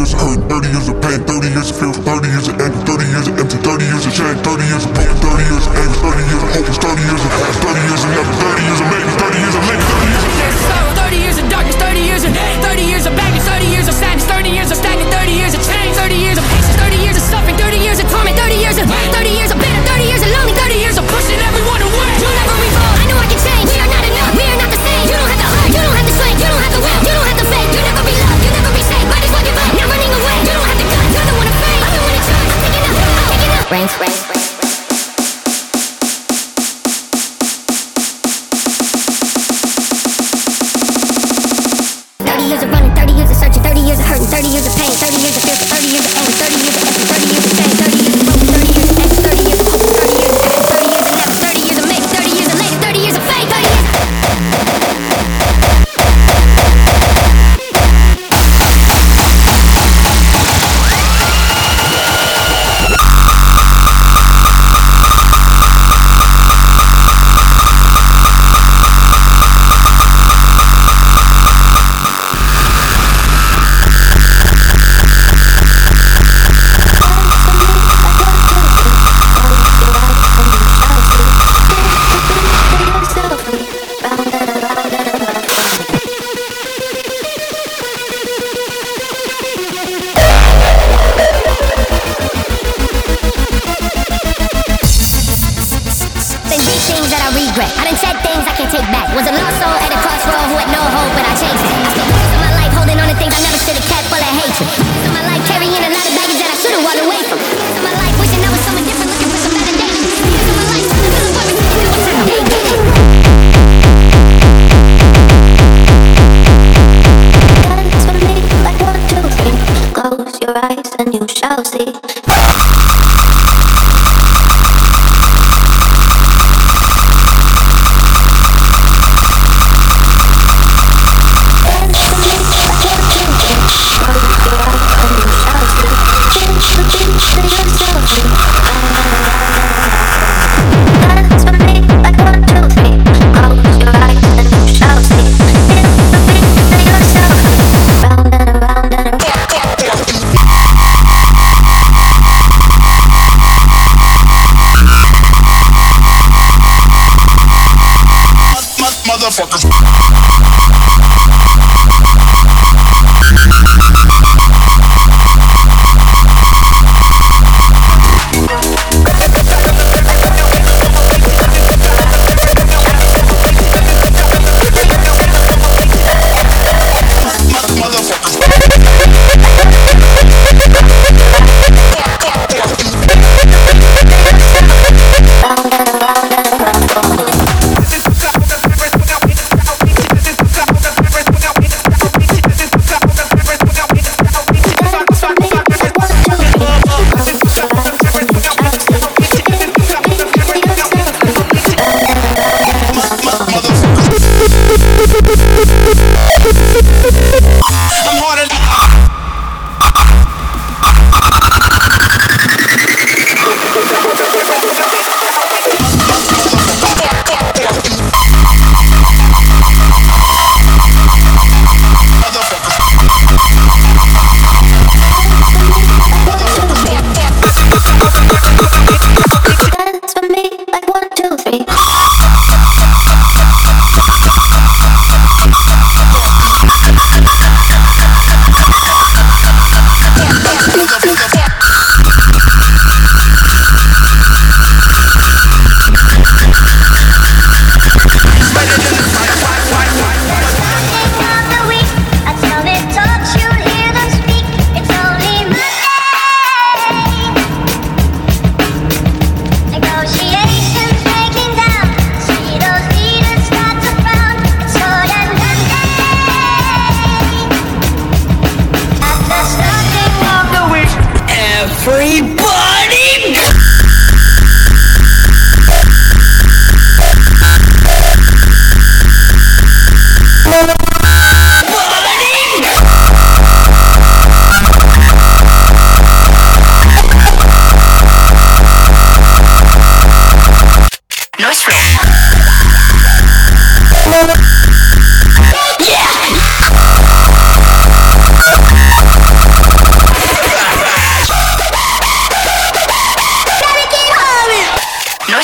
years of hurt, 30 years of pain, 30 years of fear, 30 years of was a lost soul at a crossroad who had no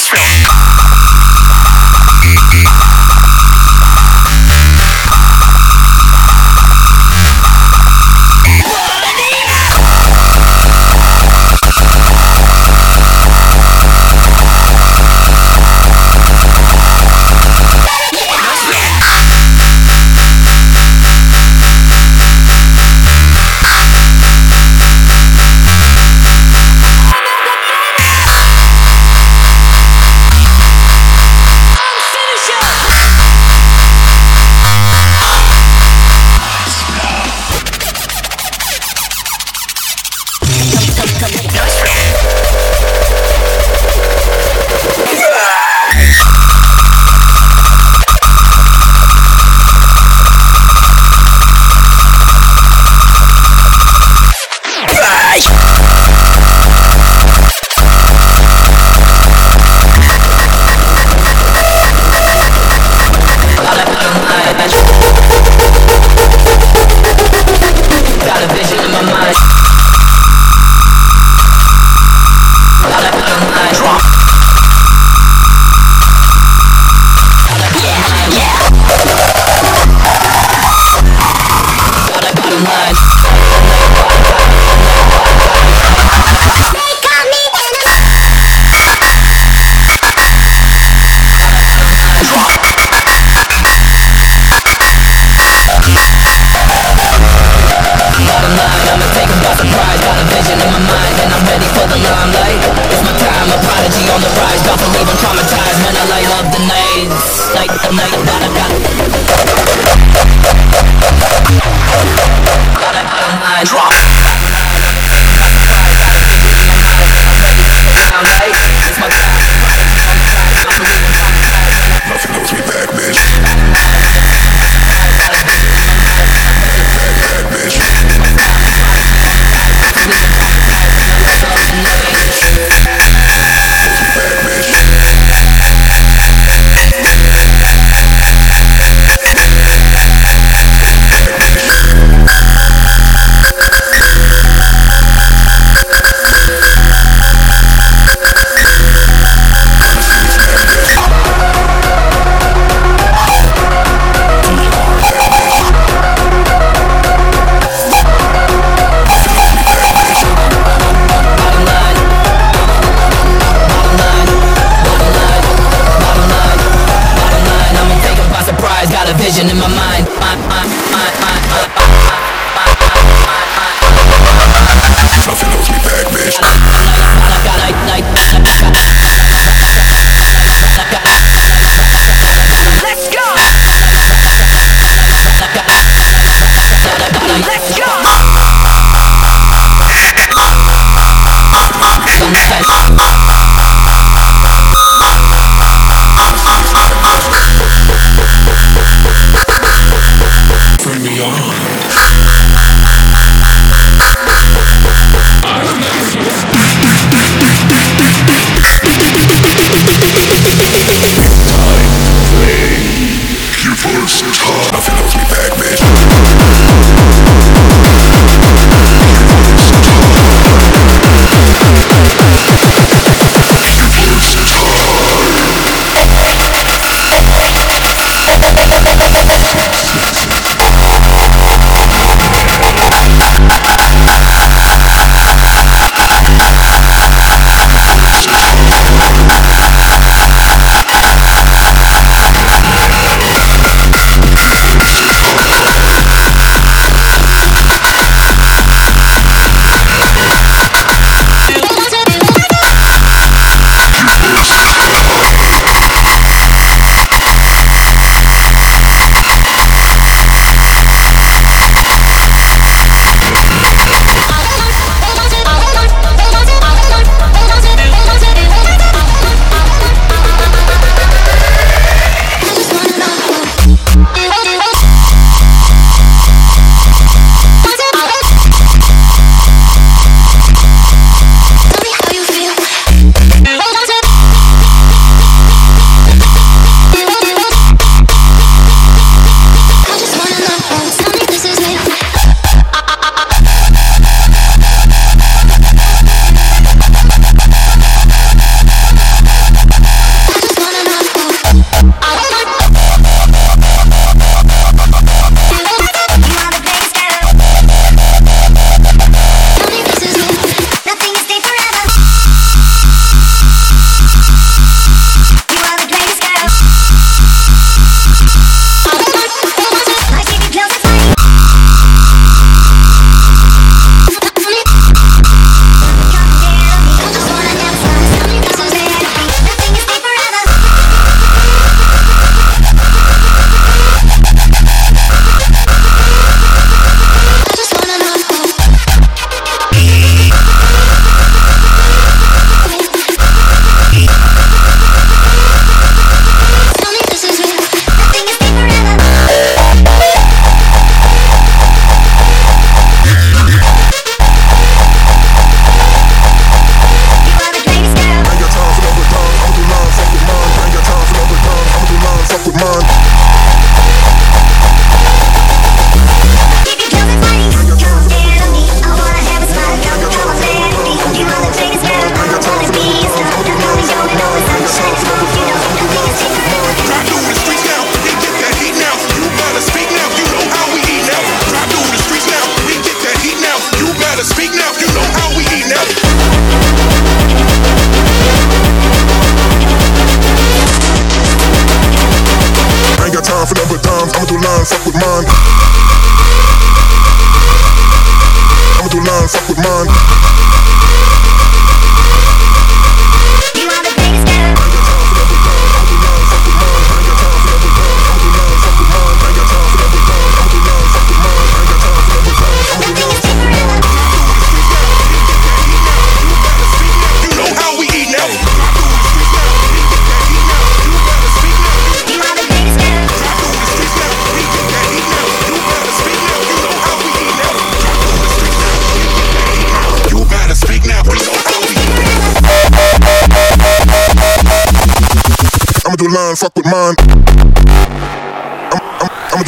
Show。and I'm ready for the limelight. It's my time, a prodigy on the rise. Bound to leave, I'm traumatized. Man, I light up the nights. Night, the night, night, night, night.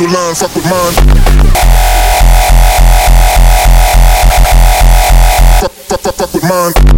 with mine, fuck with mine. Fuck, fuck, fuck, fuck with mine.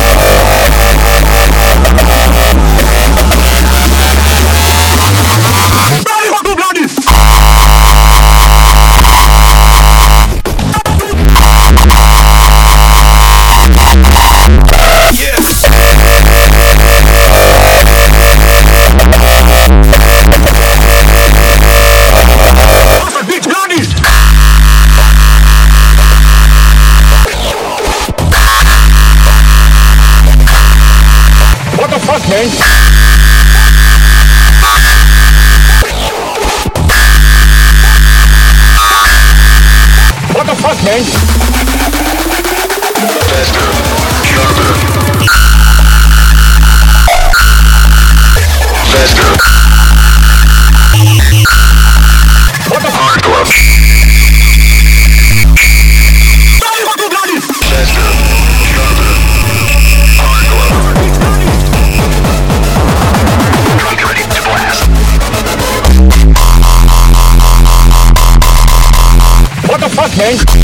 What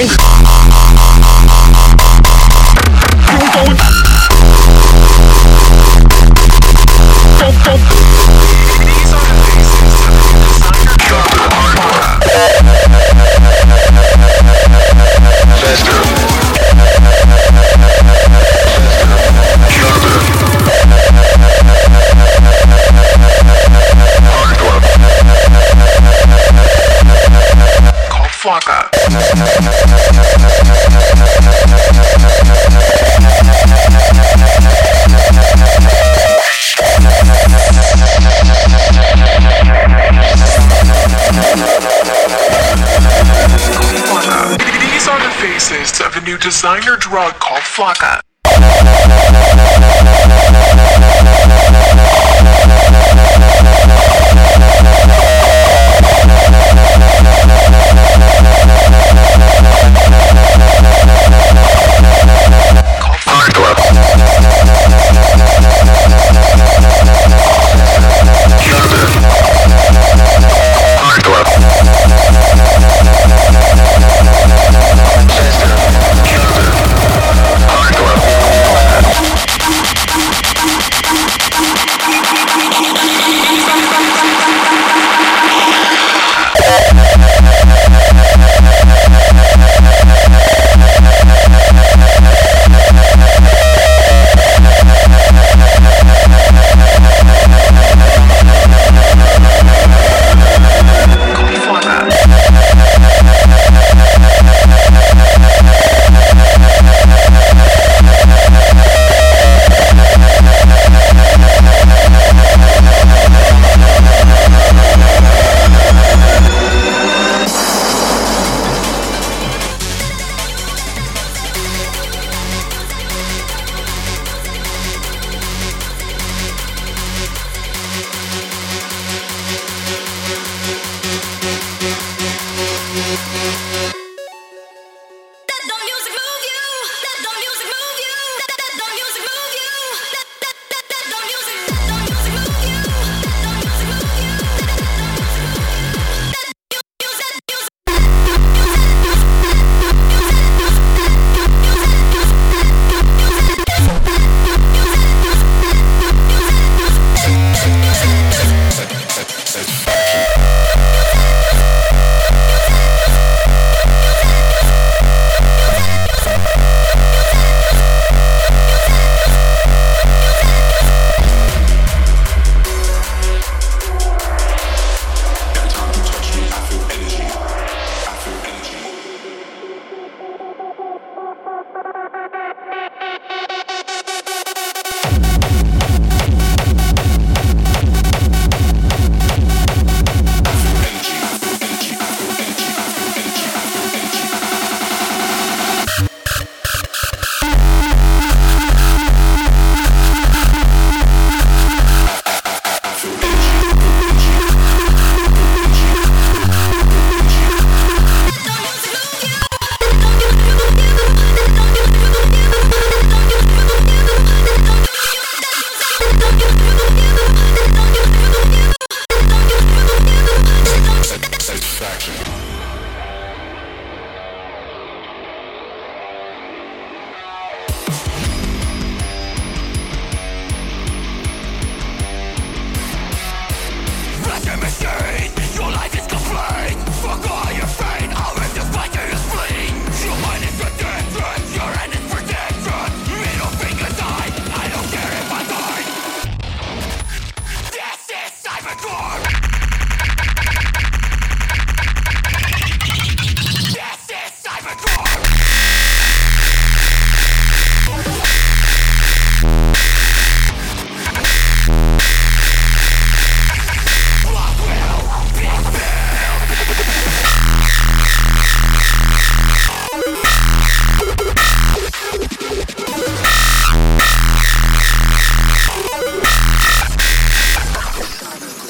What drug called Flakka. Chronicles.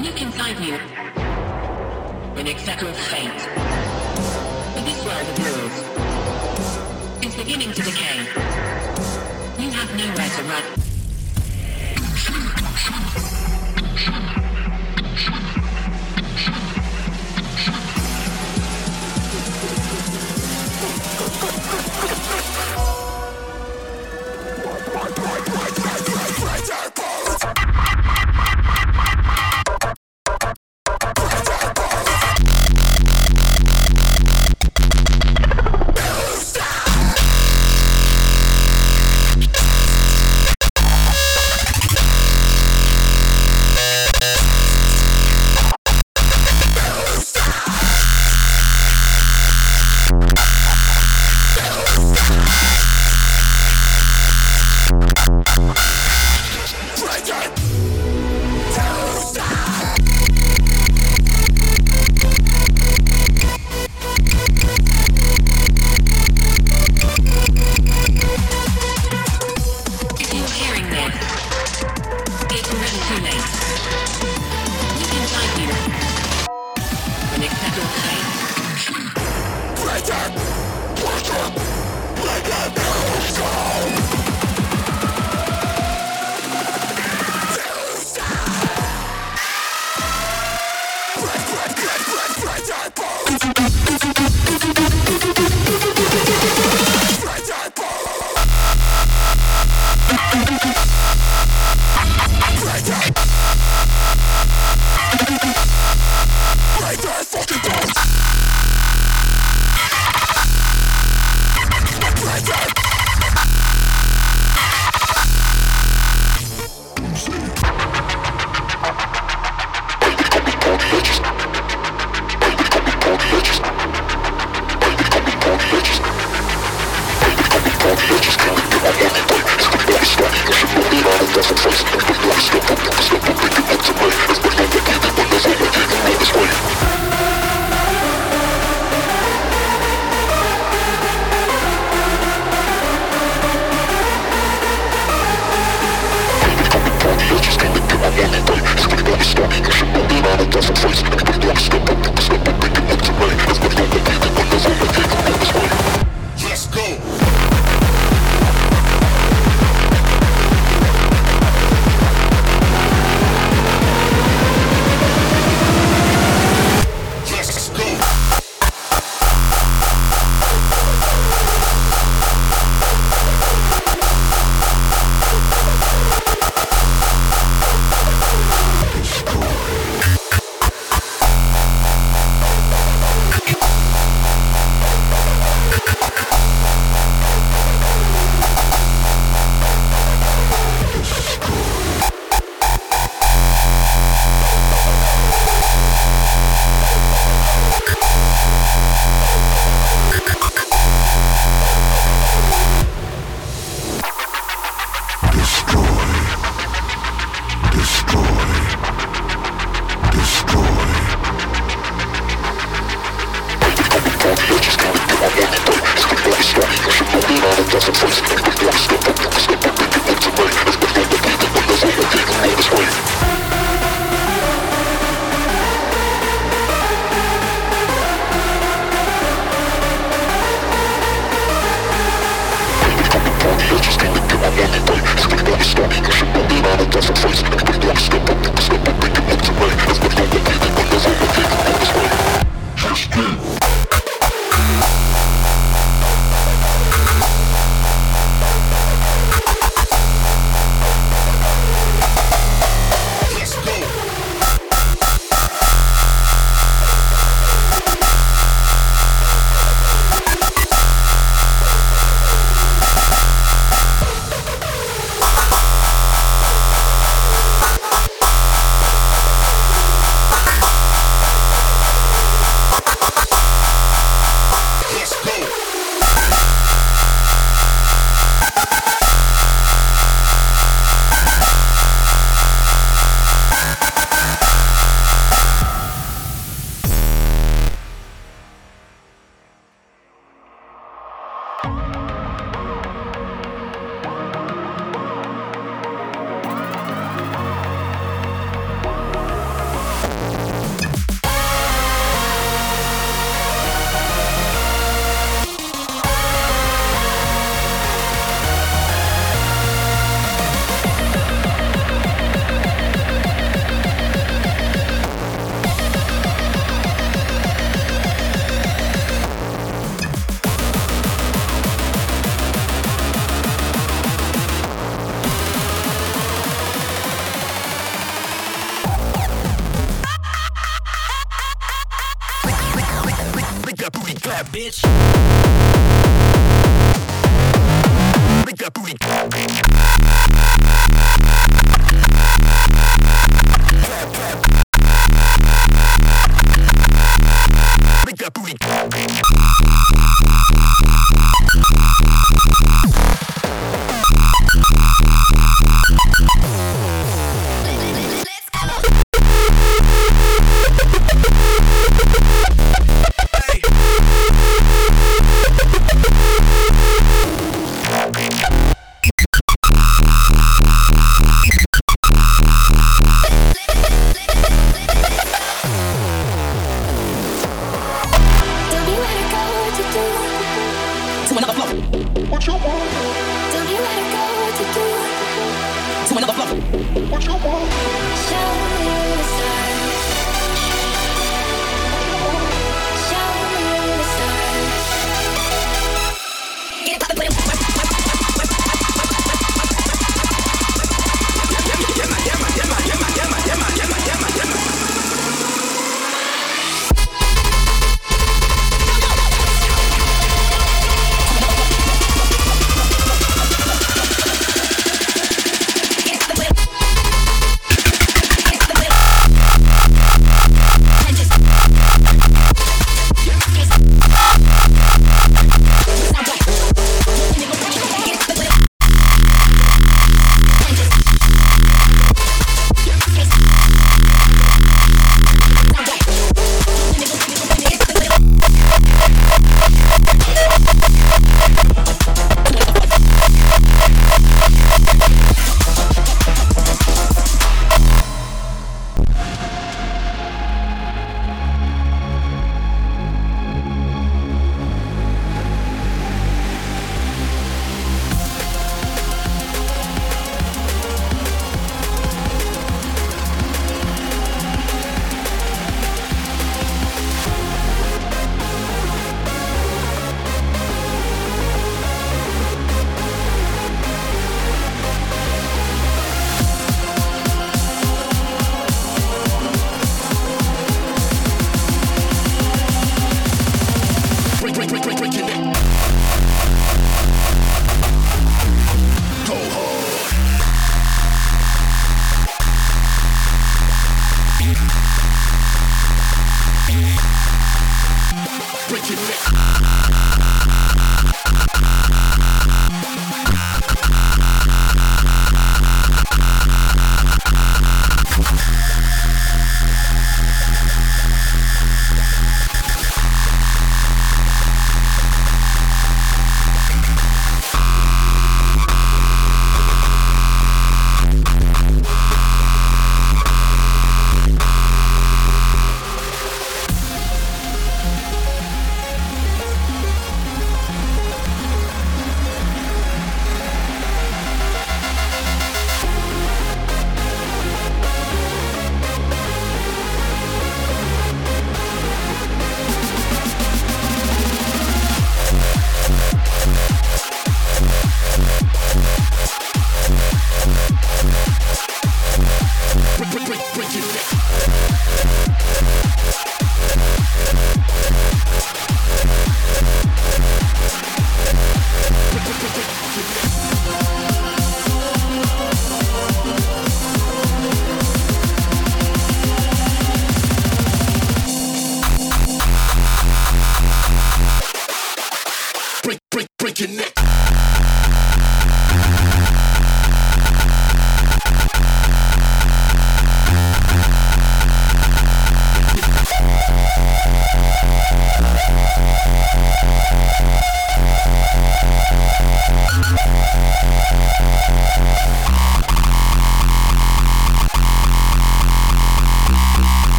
Look inside you. An etc. of fate. But this world of yours is beginning to decay. You have nowhere to run.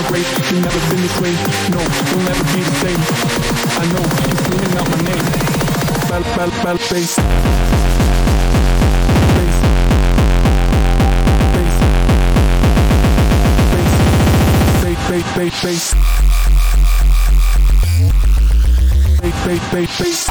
No grace, you never been this way. No, you'll never be the same. I know, you're screaming out my name. Bal, bal, bal, bass. Bass. Bass. Bass. Bass, bass, bass, bass. Bass, bass, bass, bass.